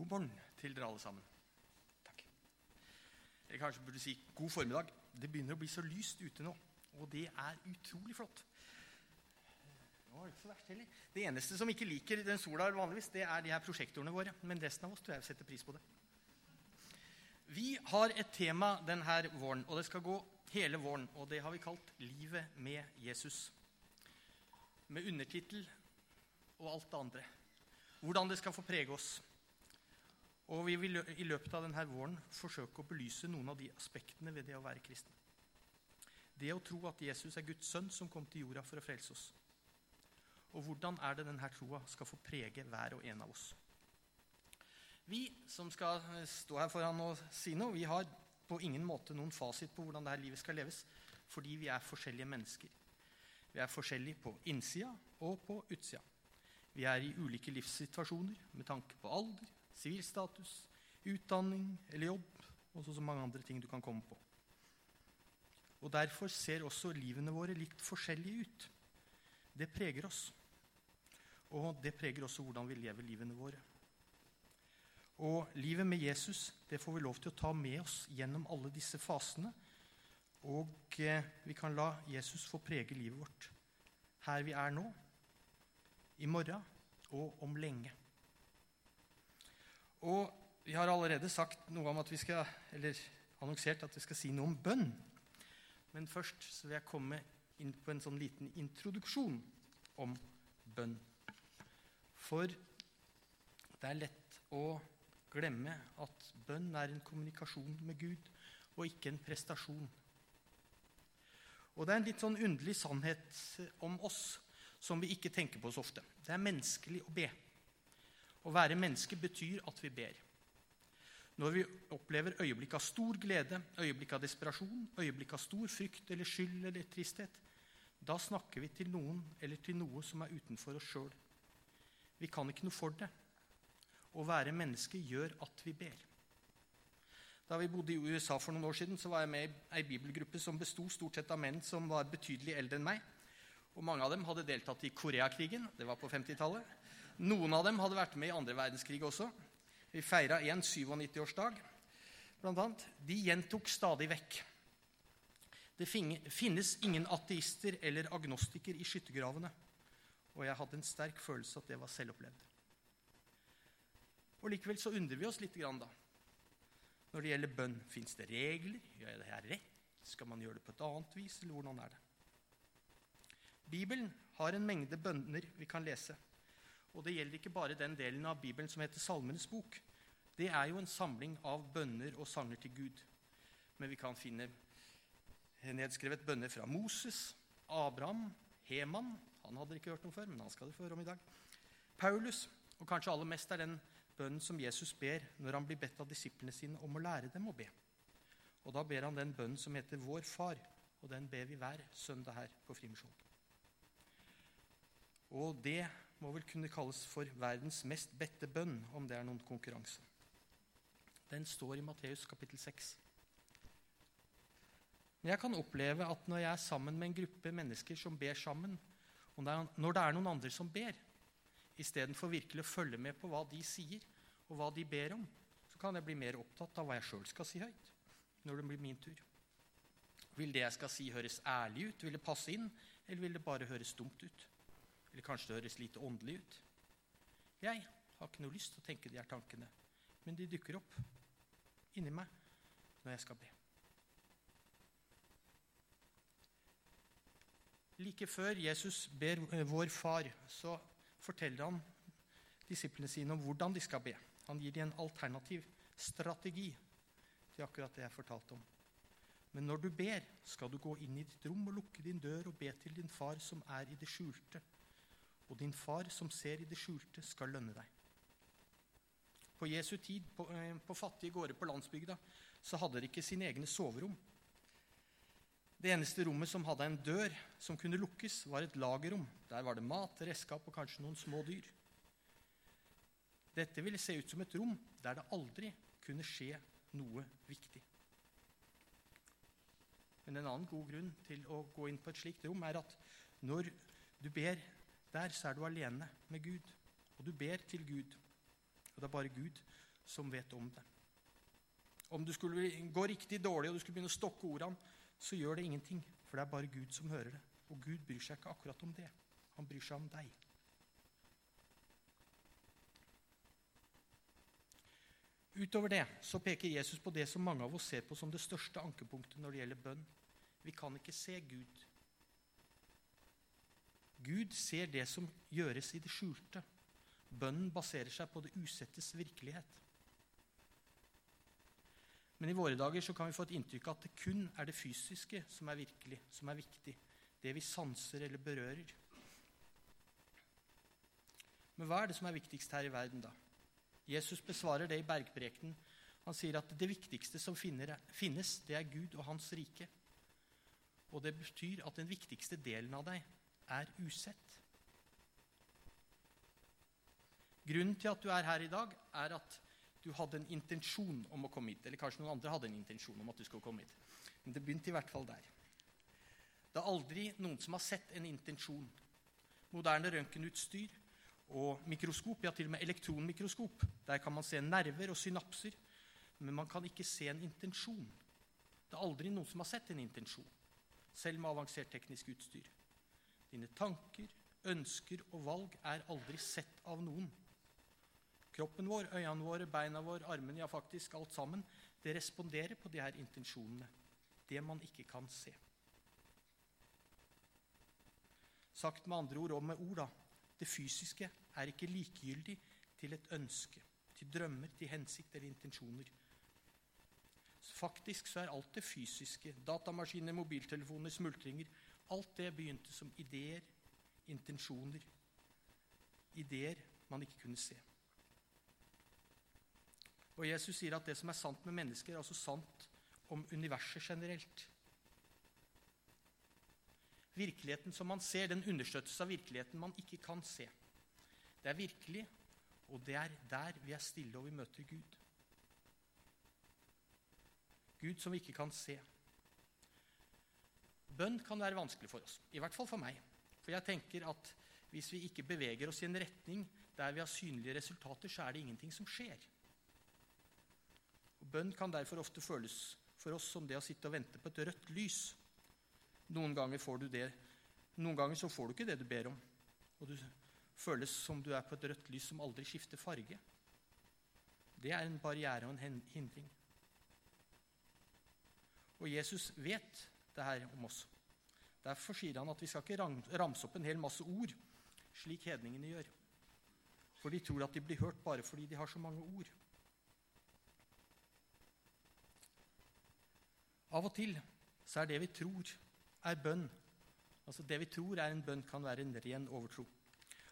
God morgen til dere alle sammen. Takk. Eller kanskje burde si god formiddag. Det begynner å bli så lyst ute nå, og det er utrolig flott. Det var ikke så verst heller. Det eneste som ikke liker den sola vanligvis, det er de her prosjektorene våre. Men resten av oss tror jeg setter pris på det. Vi har et tema denne våren, og det skal gå hele våren. Og det har vi kalt 'Livet med Jesus'. Med undertittel og alt det andre. Hvordan det skal få prege oss. Og vi vil i løpet av denne våren forsøke å belyse noen av de aspektene ved det å være kristen. Det å tro at Jesus er Guds sønn som kom til jorda for å frelse oss. Og hvordan er det denne troa skal få prege hver og en av oss. Vi som skal stå her foran og si noe, vi har på ingen måte noen fasit på hvordan dette livet skal leves, fordi vi er forskjellige mennesker. Vi er forskjellige på innsida og på utsida. Vi er i ulike livssituasjoner med tanke på alder, sivilstatus, utdanning eller jobb og så mange andre ting du kan komme på. Og Derfor ser også livene våre litt forskjellige ut. Det preger oss. Og det preger også hvordan vi lever livene våre. Og livet med Jesus det får vi lov til å ta med oss gjennom alle disse fasene. Og eh, vi kan la Jesus få prege livet vårt her vi er nå, i morgen og om lenge. Og vi har allerede sagt noe om at vi skal, eller annonsert at vi skal si noe om bønn. Men først så vil jeg komme inn på en sånn liten introduksjon om bønn. For det er lett å glemme at bønn er en kommunikasjon med Gud og ikke en prestasjon. Og det er en litt sånn underlig sannhet om oss som vi ikke tenker på så ofte. Det er menneskelig å be. Å være menneske betyr at vi ber. Når vi opplever øyeblikk av stor glede, øyeblikk av desperasjon, øyeblikk av stor frykt eller skyld eller tristhet, da snakker vi til noen eller til noe som er utenfor oss sjøl. Vi kan ikke noe for det. Å være menneske gjør at vi ber. Da vi bodde i USA for noen år siden, så var jeg med i ei bibelgruppe som besto stort sett av menn som var betydelig eldre enn meg. Og Mange av dem hadde deltatt i Koreakrigen. Det var på 50-tallet. Noen av dem hadde vært med i andre verdenskrig også. Vi feira en 97-årsdag, blant annet. De gjentok stadig vekk. Det finnes ingen ateister eller agnostiker i skyttergravene. Og jeg hadde en sterk følelse at det var selvopplevd. Og Likevel så undrer vi oss litt grann, da. Når det gjelder bønn, fins det regler? Gjør jeg det her rett? Skal man gjøre det på et annet vis, eller hvordan er det? Bibelen har en mengde bønner vi kan lese. Og det gjelder ikke bare den delen av Bibelen som heter Salmenes bok. Det er jo en samling av bønner og sanger til Gud. Men vi kan finne nedskrevet bønner fra Moses, Abraham, Heman Han hadde ikke hørt noe før, men han skal dere få høre om i dag. Paulus, og kanskje aller mest er den bønnen som Jesus ber når han blir bedt av disiplene sine om å lære dem å be. Og Da ber han den bønnen som heter Vår Far, og den ber vi hver søndag her på Frimisjon. Og det må vel kunne kalles for verdens mest bedte bønn, om det er noen konkurranse. Den står i Matteus kapittel 6. Men jeg kan oppleve at når jeg er sammen med en gruppe mennesker som ber sammen, og når det er noen andre som ber, istedenfor virkelig å følge med på hva de sier, og hva de ber om, så kan jeg bli mer opptatt av hva jeg sjøl skal si høyt når det blir min tur. Vil det jeg skal si, høres ærlig ut? Vil det passe inn? Eller vil det bare høres dumt ut? Eller kanskje det høres lite åndelig ut? Jeg har ikke noe lyst til å tenke de her tankene, men de dukker opp inni meg når jeg skal be. Like før Jesus ber vår far, så forteller han disiplene sine om hvordan de skal be. Han gir dem en alternativ strategi til akkurat det jeg fortalte om. Men når du ber, skal du gå inn i ditt rom og lukke din dør og be til din far som er i det skjulte. Og din far som ser i det skjulte, skal lønne deg. På Jesu tid, på, eh, på fattige gårder på landsbygda, så hadde de ikke sine egne soverom. Det eneste rommet som hadde en dør som kunne lukkes, var et lagerrom. Der var det mat, redskap og kanskje noen små dyr. Dette ville se ut som et rom der det aldri kunne skje noe viktig. Men en annen god grunn til å gå inn på et slikt rom er at når du ber der, så er du alene med Gud. Og du ber til Gud. Og det er bare Gud som vet om det. Om du skulle gå riktig dårlig og du skulle begynne å stokke ordene, så gjør det ingenting, for det er bare Gud som hører det. Og Gud bryr seg ikke akkurat om det. Han bryr seg om deg. Utover det så peker Jesus på det som mange av oss ser på som det største ankepunktet når det gjelder bønn. Vi kan ikke se Gud. Gud ser det som gjøres i det skjulte. Bønnen baserer seg på det usettes virkelighet. Men i våre dager så kan vi få et inntrykk av at det kun er det fysiske som er virkelig, som er viktig. Det vi sanser eller berører. Men hva er det som er viktigst her i verden, da? Jesus besvarer det i bergprekenen. Han sier at det viktigste som finnes, det er Gud og Hans rike. Og det betyr at den viktigste delen av deg er usett. Grunnen til at du er her i dag, er at du hadde en intensjon om å komme hit. Eller kanskje noen andre hadde en intensjon om at du skulle komme hit. Men det begynte i hvert fall der. Det er aldri noen som har sett en intensjon. Moderne røntgenutstyr og mikroskop, ja, til og med elektronmikroskop. Der kan man se nerver og synapser, men man kan ikke se en intensjon. Det er aldri noen som har sett en intensjon, selv med avansert teknisk utstyr. Dine tanker, ønsker og valg er aldri sett av noen. Kroppen vår, øynene våre, beina våre, armene, ja, faktisk alt sammen, det responderer på de her intensjonene. Det man ikke kan se. Sagt med andre ord og med ord, da. Det fysiske er ikke likegyldig til et ønske, til drømmer, til hensikt eller intensjoner. Faktisk så er alt det fysiske, datamaskiner, mobiltelefoner, smultringer Alt det begynte som ideer, intensjoner, ideer man ikke kunne se. Og Jesus sier at det som er sant med mennesker, er også sant om universet generelt. Virkeligheten som man ser, den understøttes av virkeligheten man ikke kan se. Det er virkelig, og det er der vi er stille og vi møter Gud. Gud som vi ikke kan se. Bønn kan være vanskelig for oss, i hvert fall for meg. For jeg tenker at hvis vi ikke beveger oss i en retning der vi har synlige resultater, så er det ingenting som skjer. Og Bønn kan derfor ofte føles for oss som det å sitte og vente på et rødt lys. Noen ganger, får du det, noen ganger så får du ikke det du ber om. Og du føles som du er på et rødt lys som aldri skifter farge. Det er en barriere og en hindring. Og Jesus vet det her om oss. Derfor sier han at vi skal ikke ramse opp en hel masse ord, slik hedningene gjør. For de tror at de blir hørt bare fordi de har så mange ord. Av og til så er det vi tror, er bønn. Altså Det vi tror er en bønn, kan være en ren overtro.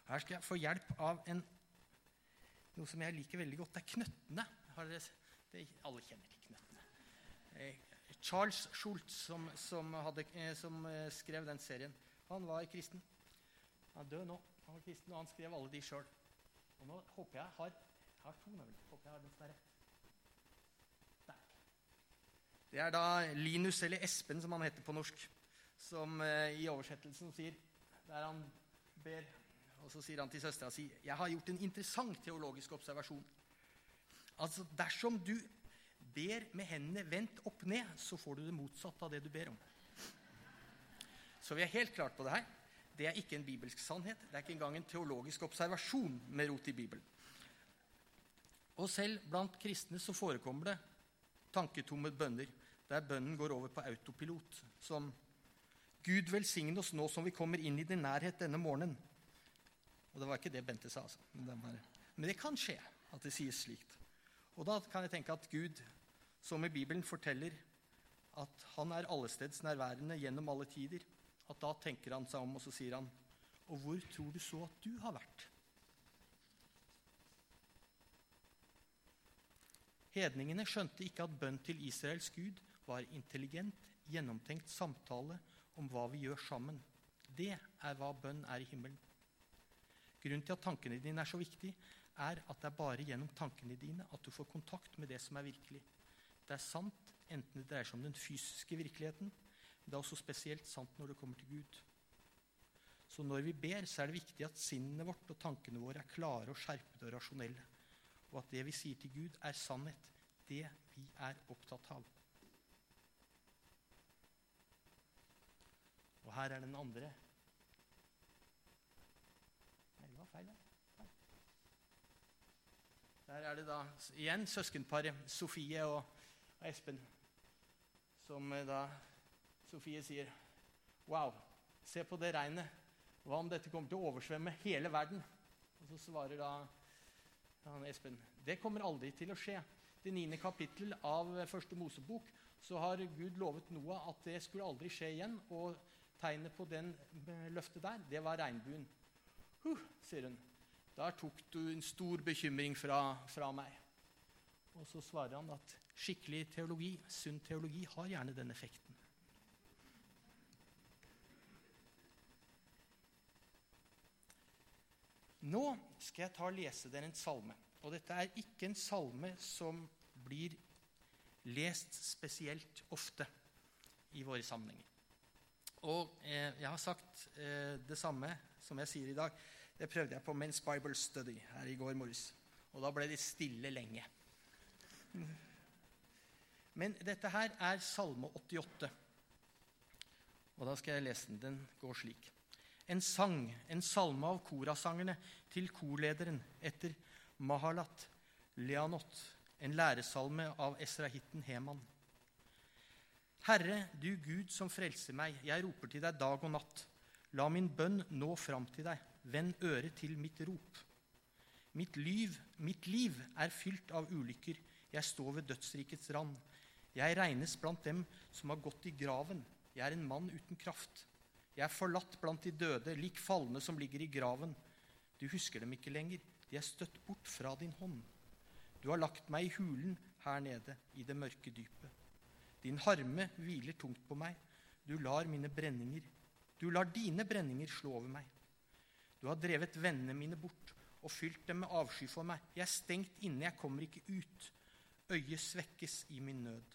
Her skal jeg få hjelp av en, noe som jeg liker veldig godt. Det er knøttene. Dere, det, alle kjenner til knøttene. Charles Schultz, som, som, hadde, eh, som, eh, skrev den serien, han var kristen. Han er død nå. Han var kristen, og han skrev alle de sjøl. Og nå håper jeg har, jeg har to nøkler. Håper jeg har den som er. Det er da Linus, eller Espen, som han heter på norsk, som eh, i oversettelsen sier Der han ber og så sier han til søstera si jeg har gjort en interessant teologisk observasjon. Altså, Dersom du ber med hendene vendt opp ned, så får du det motsatte av det du ber om. Så vi er helt klart på det her. Det er ikke en bibelsk sannhet. Det er ikke engang en teologisk observasjon med rot i Bibelen. Og selv blant kristne så forekommer det tanketomme bønner der bønnen går over på autopilot, som Gud velsigne oss nå som vi kommer inn i din nærhet denne morgenen. Og det var ikke det Bente sa, altså. Men det, kan skje at det sies slikt. Og da kan jeg tenke at Gud, som i Bibelen forteller at han er allesteds nærværende gjennom alle tider, at da tenker han seg om, og så sier han Og hvor tror du så at du har vært? Hedningene skjønte ikke at bønn til Israels gud var intelligent, gjennomtenkt samtale om hva vi gjør sammen. Det er hva bønn er i himmelen. Grunnen til at tankene dine er så viktige, er at det er bare gjennom tankene dine at du får kontakt med det som er virkelig. Det er sant enten det dreier seg om den fysiske virkeligheten, men det er også spesielt sant når det kommer til Gud. Så når vi ber, så er det viktig at sinnet vårt og tankene våre er klare og skjerpede og rasjonelle. og at det vi sier til Gud, er sannhet. Det vi er opptatt av. Og her er den andre. Nei, det var feil. Der. Der er det da igjen søskenparet Sofie og Espen, som eh, da Sofie sier Wow, se på det regnet. Hva om dette kommer til å oversvømme hele verden? Og så svarer da han Espen det kommer aldri til å skje. Det niende kapittel av første Mosebok så har Gud lovet Noah at det skulle aldri skje igjen. Og tegnet på den løftet der, det var regnbuen. Huh, sier hun. Der tok du en stor bekymring fra, fra meg. Og så svarer han at skikkelig teologi, sunn teologi, har gjerne den effekten. Nå skal jeg ta og lese dere en salme. Og dette er ikke en salme som blir lest spesielt ofte i våre sammenhenger. Og eh, jeg har sagt eh, det samme som jeg sier i dag. Det prøvde jeg på Men's Bible Study her i går morges. Og da ble det stille lenge. Men dette her er Salme 88. Og da skal jeg lese den. Den går slik en sang, en salme av korasangerne til korlederen etter Mahalat Leanot, en læresalme av esrahitten Heman. Herre, du Gud som frelser meg, jeg roper til deg dag og natt. La min bønn nå fram til deg, vend øret til mitt rop. Mitt liv, mitt liv er fylt av ulykker, jeg står ved dødsrikets rand. Jeg regnes blant dem som har gått i graven, jeg er en mann uten kraft. Jeg er forlatt blant de døde, lik falne som ligger i graven. Du husker dem ikke lenger, de er støtt bort fra din hånd. Du har lagt meg i hulen her nede, i det mørke dypet. Din harme hviler tungt på meg, du lar mine brenninger Du lar dine brenninger slå over meg. Du har drevet vennene mine bort og fylt dem med avsky for meg. Jeg er stengt inne, jeg kommer ikke ut. Øyet svekkes i min nød.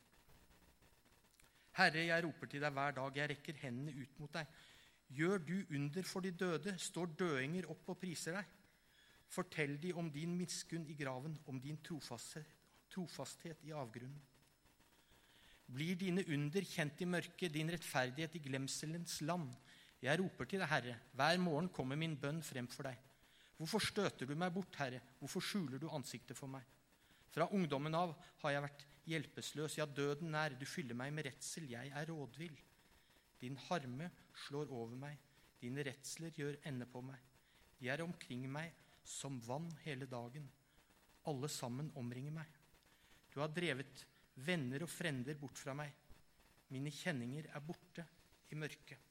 Herre, jeg roper til deg hver dag, jeg rekker hendene ut mot deg. Gjør du under for de døde, står døinger opp og priser deg. Fortell de om din miskunn i graven, om din trofasthet, i avgrunnen. Blir dine under kjent i mørket, din rettferdighet i glemselens land? Jeg roper til deg, Herre, hver morgen kommer min bønn frem for deg. Hvorfor støter du meg bort, Herre? Hvorfor skjuler du ansiktet for meg? Fra ungdommen av har jeg vært hjelpeløs, ja, døden nær. Du fyller meg med redsel, jeg er rådvill. Din harme slår over meg, dine redsler gjør ende på meg. De er omkring meg som vann hele dagen. Alle sammen omringer meg. Du har drevet venner og frender bort fra meg. Mine kjenninger er borte i mørket.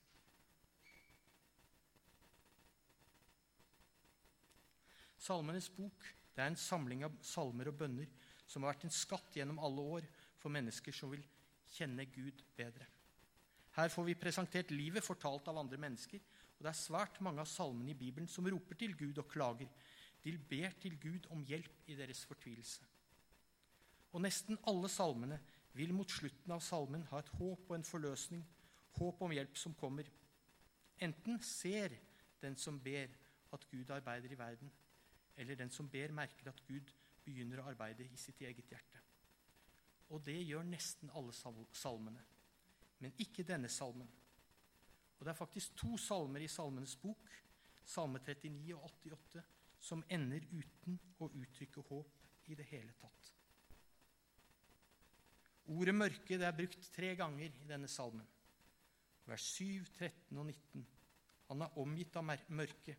Salmenes bok det er en samling av salmer og bønner som har vært en skatt gjennom alle år for mennesker som vil kjenne Gud bedre. Her får vi presentert livet fortalt av andre mennesker. Og det er svært mange av salmene i Bibelen som roper til Gud og klager. De ber til Gud om hjelp i deres fortvilelse. Og nesten alle salmene vil mot slutten av salmen ha et håp og en forløsning, håp om hjelp som kommer. Enten ser den som ber, at Gud arbeider i verden, eller den som ber, merker at Gud begynner å arbeide i sitt eget hjerte. Og det gjør nesten alle salmene men ikke denne salmen. Og Det er faktisk to salmer i Salmenes bok, Salme 39 og 88, som ender uten å uttrykke håp i det hele tatt. Ordet 'mørke' det er brukt tre ganger i denne salmen. Vers 7, 13 og 19. Han er omgitt av mørke.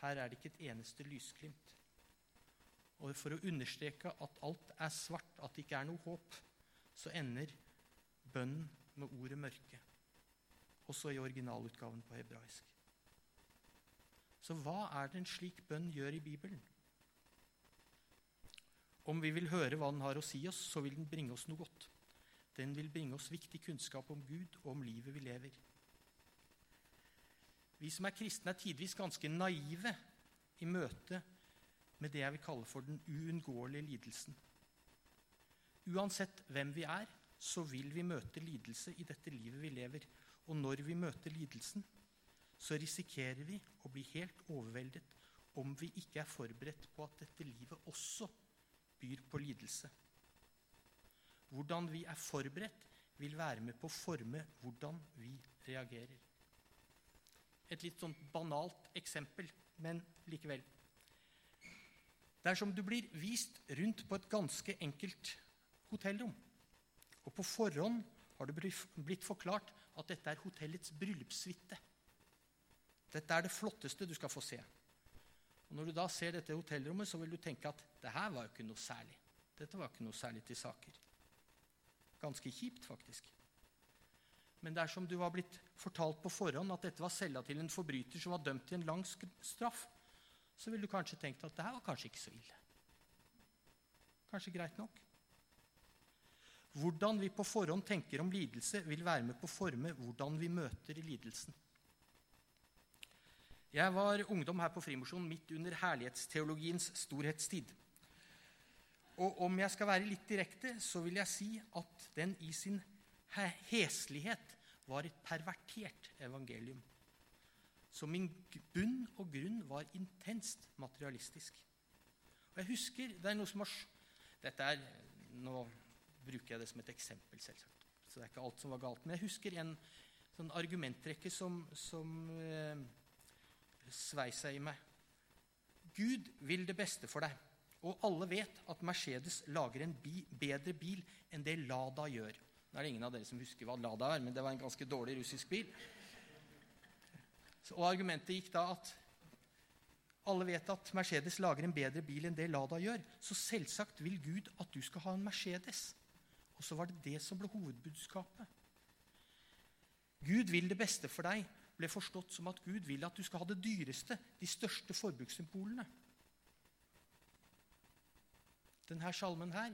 Her er det ikke et eneste lysglimt. Og For å understreke at alt er svart, at det ikke er noe håp, så ender bønnen med ordet 'mørke', også i originalutgaven på hebraisk. Så hva er det en slik bønn gjør i Bibelen? Om vi vil høre hva den har å si oss, så vil den bringe oss noe godt. Den vil bringe oss viktig kunnskap om Gud og om livet vi lever. Vi som er kristne, er tidvis ganske naive i møte med det jeg vil kalle for den uunngåelige lidelsen. Uansett hvem vi er, så vil vi møte lidelse i dette livet vi lever. Og når vi møter lidelsen, så risikerer vi å bli helt overveldet om vi ikke er forberedt på at dette livet også byr på lidelse. Hvordan vi er forberedt, vil være med på å forme hvordan vi reagerer. Et litt sånn banalt eksempel, men likevel. Dersom du blir vist rundt på et ganske enkelt hotellrom, og på forhånd har det blitt forklart at dette er hotellets bryllupssuite. Dette er det flotteste du skal få se. Og Når du da ser dette hotellrommet, så vil du tenke at det her var jo ikke noe særlig. Dette var ikke noe særlig til saker. Ganske kjipt, faktisk. Men dersom du var blitt fortalt på forhånd at dette var cella til en forbryter som var dømt til en lang straff, så ville du kanskje tenkt at det her var kanskje ikke så ille. Kanskje greit nok. Hvordan vi på forhånd tenker om lidelse, vil være med på å forme hvordan vi møter lidelsen. Jeg var ungdom her på Frimosjonen midt under herlighetsteologiens storhetstid. Og om jeg skal være litt direkte, så vil jeg si at den i sin heslighet var et pervertert evangelium. Som i bunn og grunn var intenst materialistisk. Og jeg husker Det er noe som har Dette er Nå bruker jeg det som et eksempel, selvsagt. Så det er ikke alt som var galt. Men jeg husker en sånn argumentrekke som, som eh, svei seg i meg. Gud vil det beste for deg. Og alle vet at Mercedes lager en bi bedre bil enn det Lada gjør. Nå er det ingen av dere som husker hva Lada er, men det var en ganske dårlig russisk bil. Og Argumentet gikk da at alle vet at Mercedes lager en bedre bil enn det Lada gjør. Så selvsagt vil Gud at du skal ha en Mercedes. Og så var det det som ble hovedbudskapet. Gud vil det beste for deg ble forstått som at Gud vil at du skal ha det dyreste, de største forbrukssymbolene. Denne salmen her,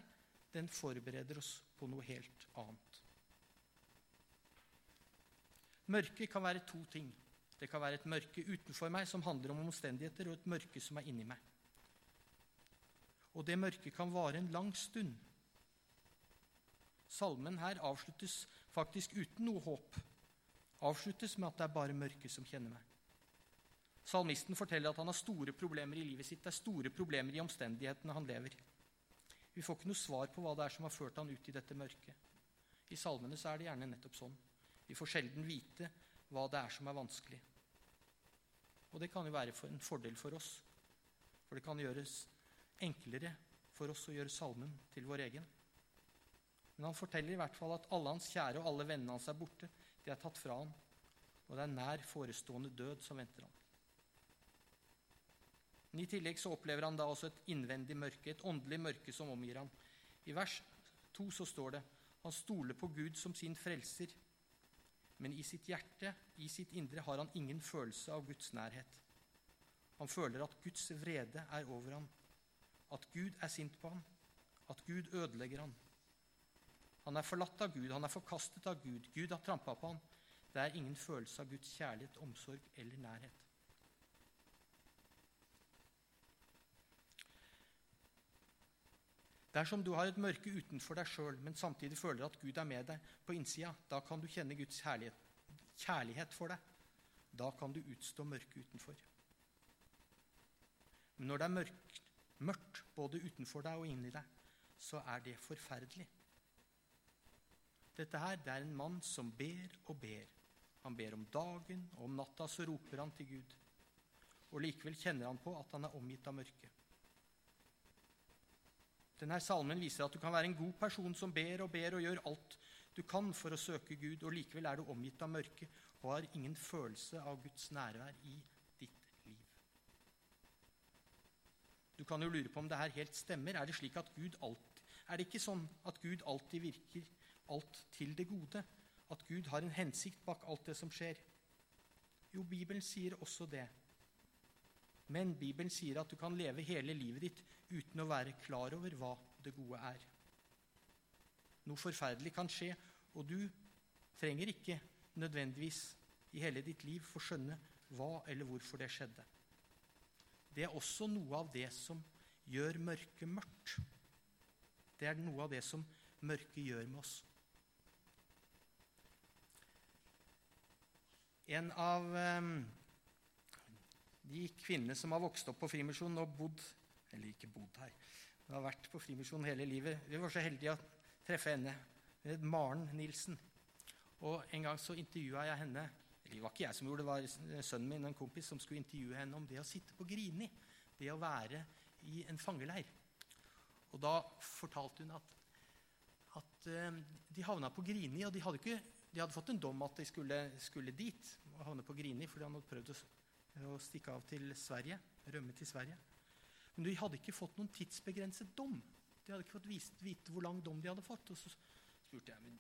den forbereder oss på noe helt annet. Mørket kan være to ting. Det kan være et mørke utenfor meg som handler om omstendigheter, og et mørke som er inni meg. Og det mørket kan vare en lang stund. Salmen her avsluttes faktisk uten noe håp. Avsluttes med at det er bare mørket som kjenner meg. Salmisten forteller at han har store problemer i livet sitt. Det er store problemer i omstendighetene han lever. Vi får ikke noe svar på hva det er som har ført han ut i dette mørket. I salmene så er det gjerne nettopp sånn. Vi får sjelden vite hva det er som er vanskelig. Og det kan jo være en fordel for oss, for det kan gjøres enklere for oss å gjøre salmen til vår egen. Men han forteller i hvert fall at alle hans kjære og alle vennene hans er borte. De er tatt fra ham, og det er nær forestående død som venter ham. Men I tillegg så opplever han da også et innvendig mørke, et åndelig mørke som omgir ham. I vers 2 så står det han stoler på Gud som sin frelser, men i sitt hjerte, i sitt indre, har han ingen følelse av Guds nærhet. Han føler at Guds vrede er over ham, at Gud er sint på ham, at Gud ødelegger ham. Han er forlatt av Gud, han er forkastet av Gud. Gud har trampa på ham. Det er ingen følelse av Guds kjærlighet, omsorg eller nærhet. Dersom du har et mørke utenfor deg sjøl, men samtidig føler at Gud er med deg på innsida, da kan du kjenne Guds kjærlighet, kjærlighet for deg. Da kan du utstå mørket utenfor. Men når det er mørkt, mørkt både utenfor deg og inni deg, så er det forferdelig. Dette her, det er en mann som ber og ber. Han ber om dagen, og om natta så roper han til Gud. Og likevel kjenner han på at han er omgitt av mørke. Denne salmen viser at du kan være en god person som ber og ber og gjør alt du kan for å søke Gud, og likevel er du omgitt av mørke og har ingen følelse av Guds nærvær i ditt liv. Du kan jo lure på om det her helt stemmer. Er det slik at Gud alt, er det ikke sånn at Gud alltid virker alt til det gode? At Gud har en hensikt bak alt det som skjer? Jo, Bibelen sier også det. Men Bibelen sier at du kan leve hele livet ditt uten å være klar over hva det gode er. Noe forferdelig kan skje, og du trenger ikke nødvendigvis i hele ditt liv få skjønne hva eller hvorfor det skjedde. Det er også noe av det som gjør mørket mørkt. Det er noe av det som mørket gjør med oss. En av um, de kvinnene som har vokst opp på Frimisjonen og bodd Eller ikke bodd her, Jeg har vært på Frimisjonen hele livet. Vi var så heldige å treffe henne. Hun Maren Nilsen. Og En gang så intervjua jeg henne. Eller det var ikke jeg som gjorde det, var sønnen min og en kompis som skulle intervjue henne om det å sitte på Grini. Det å være i en fangeleir. Og da fortalte hun at, at uh, de havna på Grini, og de hadde, ikke, de hadde fått en dom at de skulle, skulle dit og havne på Grini fordi han hadde prøvd å, å stikke av til Sverige, rømme til Sverige. Men de hadde ikke fått noen tidsbegrenset dom. De hadde ikke fått vist, vite hvor lang dom de hadde fått. Og så spurte jeg men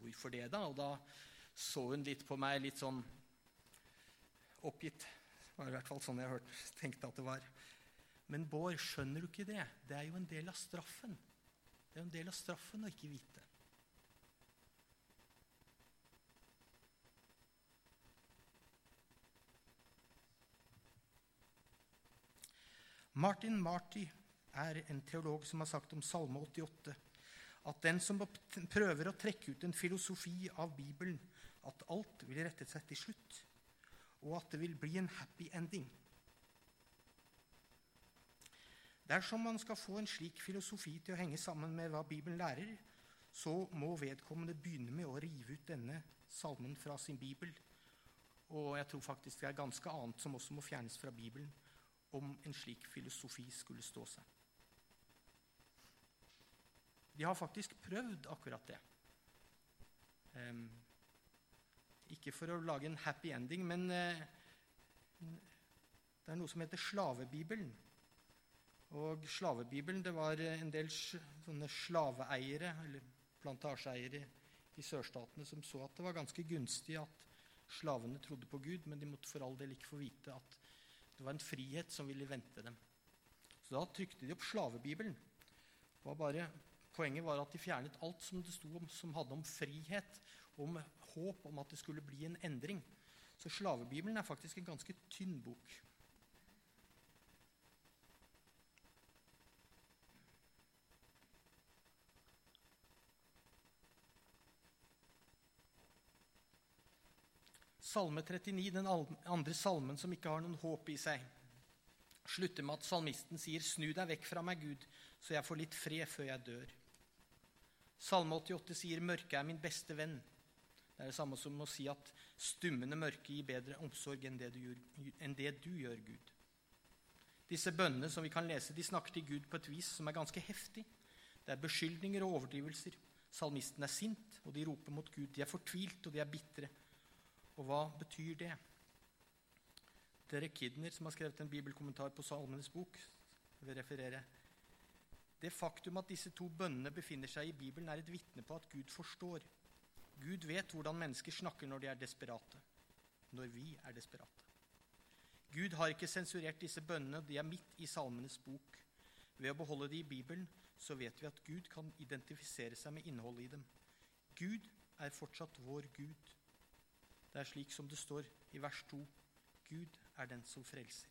hvorfor det, da? Og da så hun litt på meg, litt sånn oppgitt. Det var i hvert fall sånn jeg hørte, tenkte at det var. Men Bård, skjønner du ikke det? Det er jo en del av straffen. Det er jo en del av straffen å ikke vite. Martin Marty er en teolog som har sagt om Salme 88 at den som prøver å trekke ut en filosofi av Bibelen, at alt vil rette seg til slutt, og at det vil bli en happy ending. Dersom man skal få en slik filosofi til å henge sammen med hva Bibelen lærer, så må vedkommende begynne med å rive ut denne salmen fra sin bibel. Og jeg tror faktisk det er ganske annet som også må fjernes fra Bibelen om en slik filosofi skulle stå seg. De har faktisk prøvd akkurat det. Um, ikke for å lage en happy ending, men uh, det er noe som heter slavebibelen. Og slavebibelen det var en del sånne slaveeiere, eller plantasjeeiere i sørstatene, som så at det var ganske gunstig at slavene trodde på Gud, men de måtte for all del ikke få vite at det var en frihet som ville vente dem. Så da trykte de opp slavebibelen. Var bare, poenget var at de fjernet alt som det sto om, som hadde om frihet, om håp om at det skulle bli en endring. Så slavebibelen er faktisk en ganske tynn bok. Salme 39, den andre salmen som ikke har noen håp i seg, slutter med at salmisten sier, 'Snu deg vekk fra meg, Gud, så jeg får litt fred før jeg dør'. Salme 88 sier, 'Mørket er min beste venn'. Det er det samme som å si at stummende mørke gir bedre omsorg enn det, gjør, enn det du gjør, Gud. Disse bønnene som vi kan lese, de snakker til Gud på et vis som er ganske heftig. Det er beskyldninger og overdrivelser. Salmisten er sint, og de roper mot Gud. De er fortvilt, og de er bitre. Og hva betyr det? Dere Kidner, som har skrevet en bibelkommentar på Salmenes bok, vil referere. Det faktum at disse to bønnene befinner seg i Bibelen, er et vitne på at Gud forstår. Gud vet hvordan mennesker snakker når de er desperate. Når vi er desperate. Gud har ikke sensurert disse bønnene, de er midt i Salmenes bok. Ved å beholde de i Bibelen så vet vi at Gud kan identifisere seg med innholdet i dem. Gud er fortsatt vår Gud. Det er slik som det står i vers 2. Gud er den som frelser.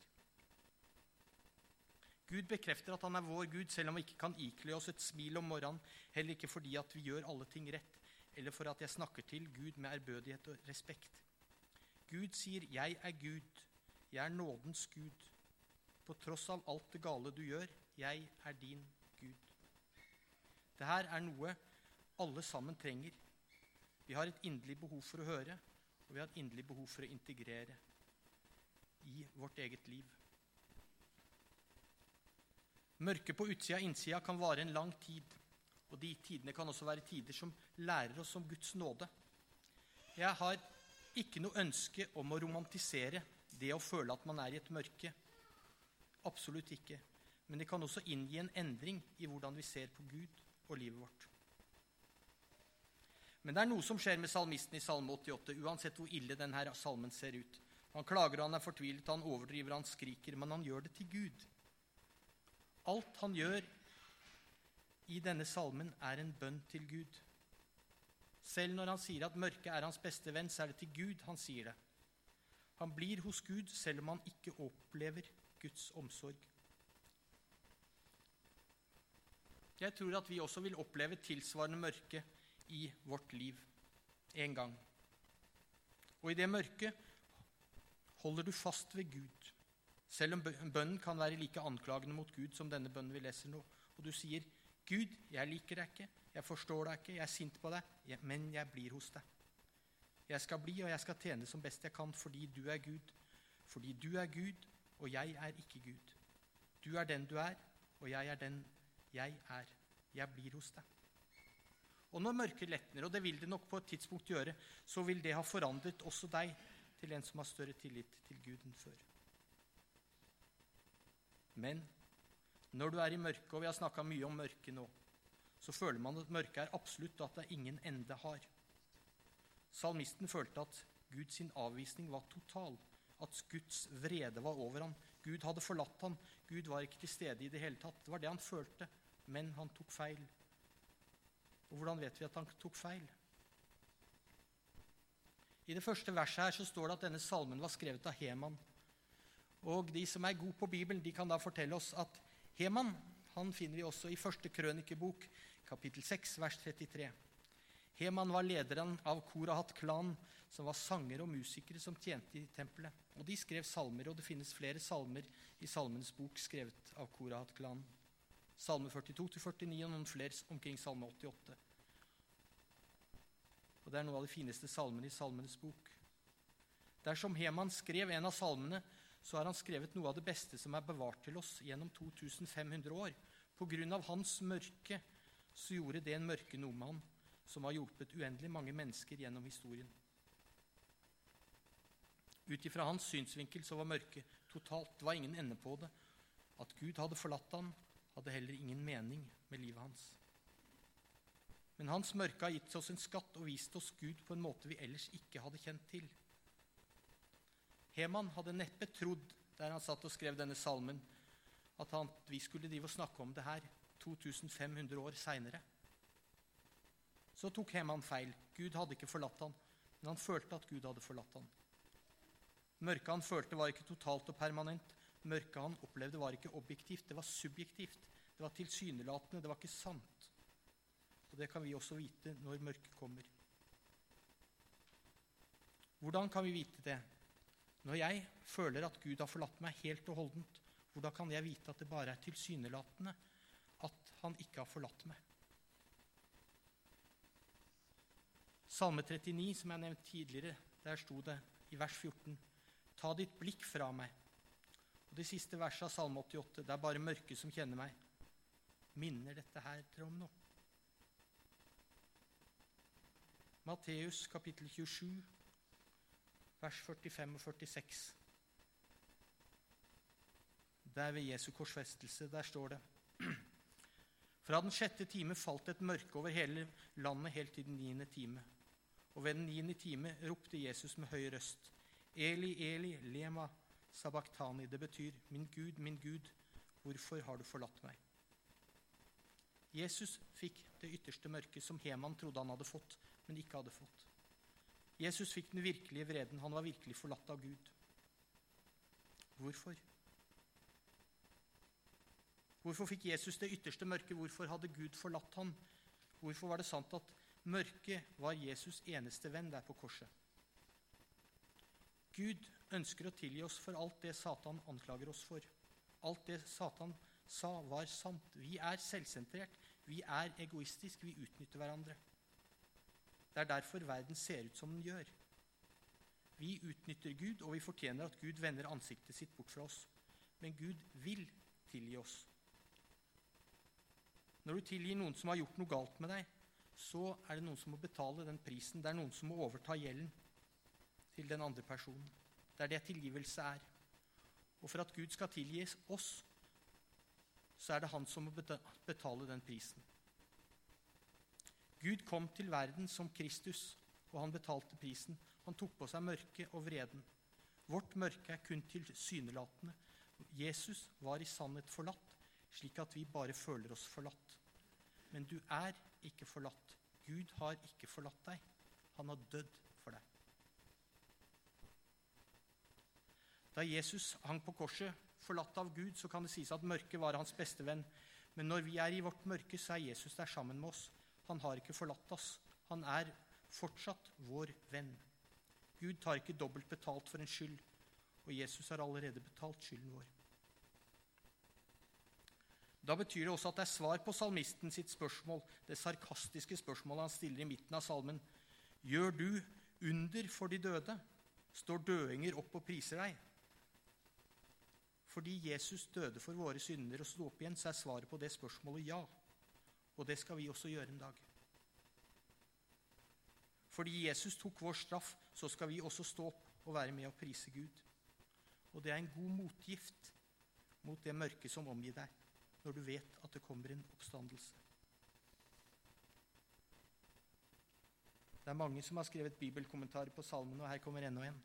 Gud bekrefter at han er vår Gud, selv om vi ikke kan ikle oss et smil om morgenen, heller ikke fordi at vi gjør alle ting rett, eller for at jeg snakker til Gud med ærbødighet og respekt. Gud sier, 'Jeg er Gud. Jeg er nådens Gud.' På tross av alt det gale du gjør, jeg er din Gud. Dette er noe alle sammen trenger. Vi har et inderlig behov for å høre, og vi har et inderlig behov for å integrere i vårt eget liv. Mørket på utsida og innsida kan vare en lang tid. Og de tidene kan også være tider som lærer oss om Guds nåde. Jeg har ikke noe ønske om å romantisere det å føle at man er i et mørke. Absolutt ikke. Men det kan også inngi en endring i hvordan vi ser på Gud og livet vårt. Men det er noe som skjer med salmisten i Salme 88, uansett hvor ille denne salmen ser ut. Han klager, han er fortvilet, han overdriver, han skriker, men han gjør det til Gud. Alt han gjør i denne salmen, er en bønn til Gud. Selv når han sier at mørket er hans beste venn, så er det til Gud han sier det. Han blir hos Gud selv om han ikke opplever Guds omsorg. Jeg tror at vi også vil oppleve tilsvarende mørke i vårt liv en gang. Og i det mørket holder du fast ved Gud, Selv om bønnen kan være like anklagende mot Gud som denne bønnen vi leser nå, og du sier, 'Gud, jeg liker deg ikke, jeg forstår deg ikke, jeg er sint på deg, men jeg blir hos deg.' 'Jeg skal bli, og jeg skal tjene som best jeg kan, fordi du er Gud.' 'Fordi du er Gud, og jeg er ikke Gud.' 'Du er den du er, og jeg er den jeg er. Jeg blir hos deg.' Og når mørket letner, og det vil det nok på et tidspunkt gjøre, så vil det ha forandret også deg til en som har større tillit til Gud enn før. Men når du er i mørket, og vi har snakka mye om mørket nå, så føler man at mørket er absolutt, og at det ingen ende har. Salmisten følte at Guds avvisning var total, at Guds vrede var over ham. Gud hadde forlatt ham. Gud var ikke til stede i det hele tatt. Det var det han følte. Men han tok feil. Og hvordan vet vi at han tok feil? I det første verset her så står det at denne salmen var skrevet av Heman. Og de som er gode på Bibelen, de kan da fortelle oss at Heman han finner vi også i første krønikebok, kapittel 6, vers 33. Heman var lederen av Korahat-klanen, som var sangere og musikere som tjente i tempelet. Og De skrev salmer, og det finnes flere salmer i Salmens bok skrevet av Korahat-klanen. Salme 42-49 og noen flere omkring Salme 88. Og Det er noe av de fineste salmene i Salmenes bok. Dersom Heman skrev en av salmene, så har han skrevet noe av det beste som er bevart til oss gjennom 2500 år. På grunn av hans mørke så gjorde det en mørke noe med han, som har hjulpet uendelig mange mennesker gjennom historien. Ut ifra hans synsvinkel så var mørket totalt. Det var ingen ende på det. At Gud hadde forlatt han, hadde heller ingen mening med livet hans. Men hans mørke har gitt oss en skatt og vist oss Gud på en måte vi ellers ikke hadde kjent til. Heman hadde neppe trodd, der han satt og skrev denne salmen, at han, vi skulle drive og snakke om det her 2500 år seinere. Så tok Heman feil. Gud hadde ikke forlatt han, men han følte at Gud hadde forlatt han. Mørket han følte, var ikke totalt og permanent. Mørket han opplevde, var ikke objektivt, det var subjektivt. Det var tilsynelatende, det var ikke sant. Og det kan vi også vite når mørket kommer. Hvordan kan vi vite det? Når jeg føler at Gud har forlatt meg helt og holdent, hvordan kan jeg vite at det bare er tilsynelatende at han ikke har forlatt meg? Salme 39, som jeg nevnte tidligere, der sto det i vers 14.: Ta ditt blikk fra meg. Og de siste versene av Salme 88, det er bare mørket som kjenner meg. Minner dette her dere om noe? Matteus kapittel 27, vers 45 og 46. Der ved Jesu korsfestelse, der står det Fra den sjette time falt et mørke over hele landet helt til den niende time. Og ved den niende time ropte Jesus med høy røst, Eli, Eli, lema sabachthani. Det betyr, min Gud, min Gud, hvorfor har du forlatt meg? Jesus fikk det ytterste mørket som Heman trodde han hadde fått, men ikke hadde fått. Jesus fikk den virkelige vreden. Han var virkelig forlatt av Gud. Hvorfor? Hvorfor fikk Jesus det ytterste mørket? Hvorfor hadde Gud forlatt ham? Hvorfor var det sant at mørket var Jesus' eneste venn der på korset? Gud ønsker å tilgi oss for alt det Satan anklager oss for. Alt det Satan sa, var sant. Vi er selvsentrert. Vi er egoistiske. Vi utnytter hverandre. Det er derfor verden ser ut som den gjør. Vi utnytter Gud, og vi fortjener at Gud vender ansiktet sitt bort fra oss. Men Gud vil tilgi oss. Når du tilgir noen som har gjort noe galt med deg, så er det noen som må betale den prisen. Det er noen som må overta gjelden til den andre personen. Det er det tilgivelse er. Og for at Gud skal tilgi oss, så er det han som må betale den prisen. Gud kom til verden som Kristus, og han betalte prisen. Han tok på seg mørket og vreden. Vårt mørke er kun tilsynelatende. Jesus var i sannhet forlatt, slik at vi bare føler oss forlatt. Men du er ikke forlatt. Gud har ikke forlatt deg. Han har dødd for deg. Da Jesus hang på korset, forlatt av Gud, så kan det sies at mørket var hans beste venn. Men når vi er i vårt mørke, så er Jesus der sammen med oss. Han har ikke forlatt oss. Han er fortsatt vår venn. Gud tar ikke dobbelt betalt for en skyld. og Jesus har allerede betalt skylden vår. Da betyr det også at det er svar på salmisten sitt spørsmål, det sarkastiske spørsmålet han stiller i midten av salmen. Gjør du under for de døde? Står døinger opp og priser deg? Fordi Jesus døde for våre synder og sto opp igjen, så er svaret på det spørsmålet ja. Og det skal vi også gjøre en dag. Fordi Jesus tok vår straff, så skal vi også stå opp og være med og prise Gud. Og det er en god motgift mot det mørke som omgir deg, når du vet at det kommer en oppstandelse. Det er mange som har skrevet bibelkommentarer på salmen, og her kommer enda en.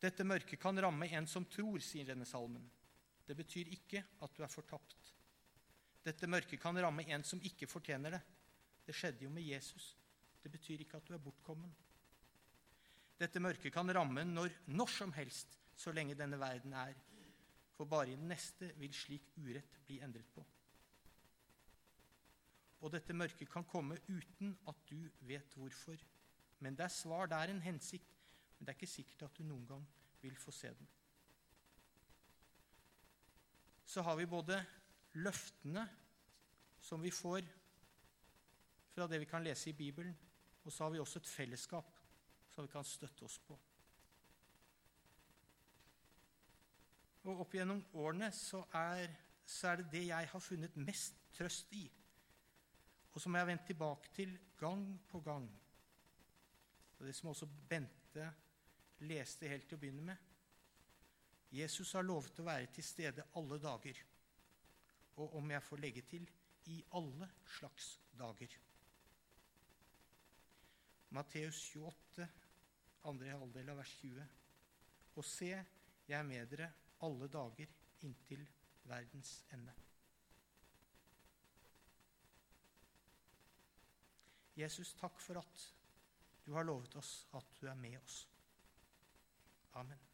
Dette mørket kan ramme en som tror, sier denne salmen. Det betyr ikke at du er fortapt. Dette mørket kan ramme en som ikke fortjener det. Det skjedde jo med Jesus. Det betyr ikke at du er bortkommen. Dette mørket kan ramme når, når som helst, så lenge denne verden er. For bare i den neste vil slik urett bli endret på. Og dette mørket kan komme uten at du vet hvorfor. Men det er svar, det er en hensikt. Men det er ikke sikkert at du noen gang vil få se den. Så har vi både løftene som vi får fra det vi kan lese i Bibelen, og så har vi også et fellesskap som vi kan støtte oss på. Og opp gjennom årene så er, så er det det jeg har funnet mest trøst i, og som jeg har vendt tilbake til gang på gang. Og det som også Bente leste helt til å begynne med. Jesus har lovet å være til stede alle dager, og om jeg får legge til i alle slags dager. Matteus 28, andre halvdel av vers 20. Og se, jeg er med dere alle dager inntil verdens ende. Jesus, takk for at du har lovet oss at du er med oss. Amen.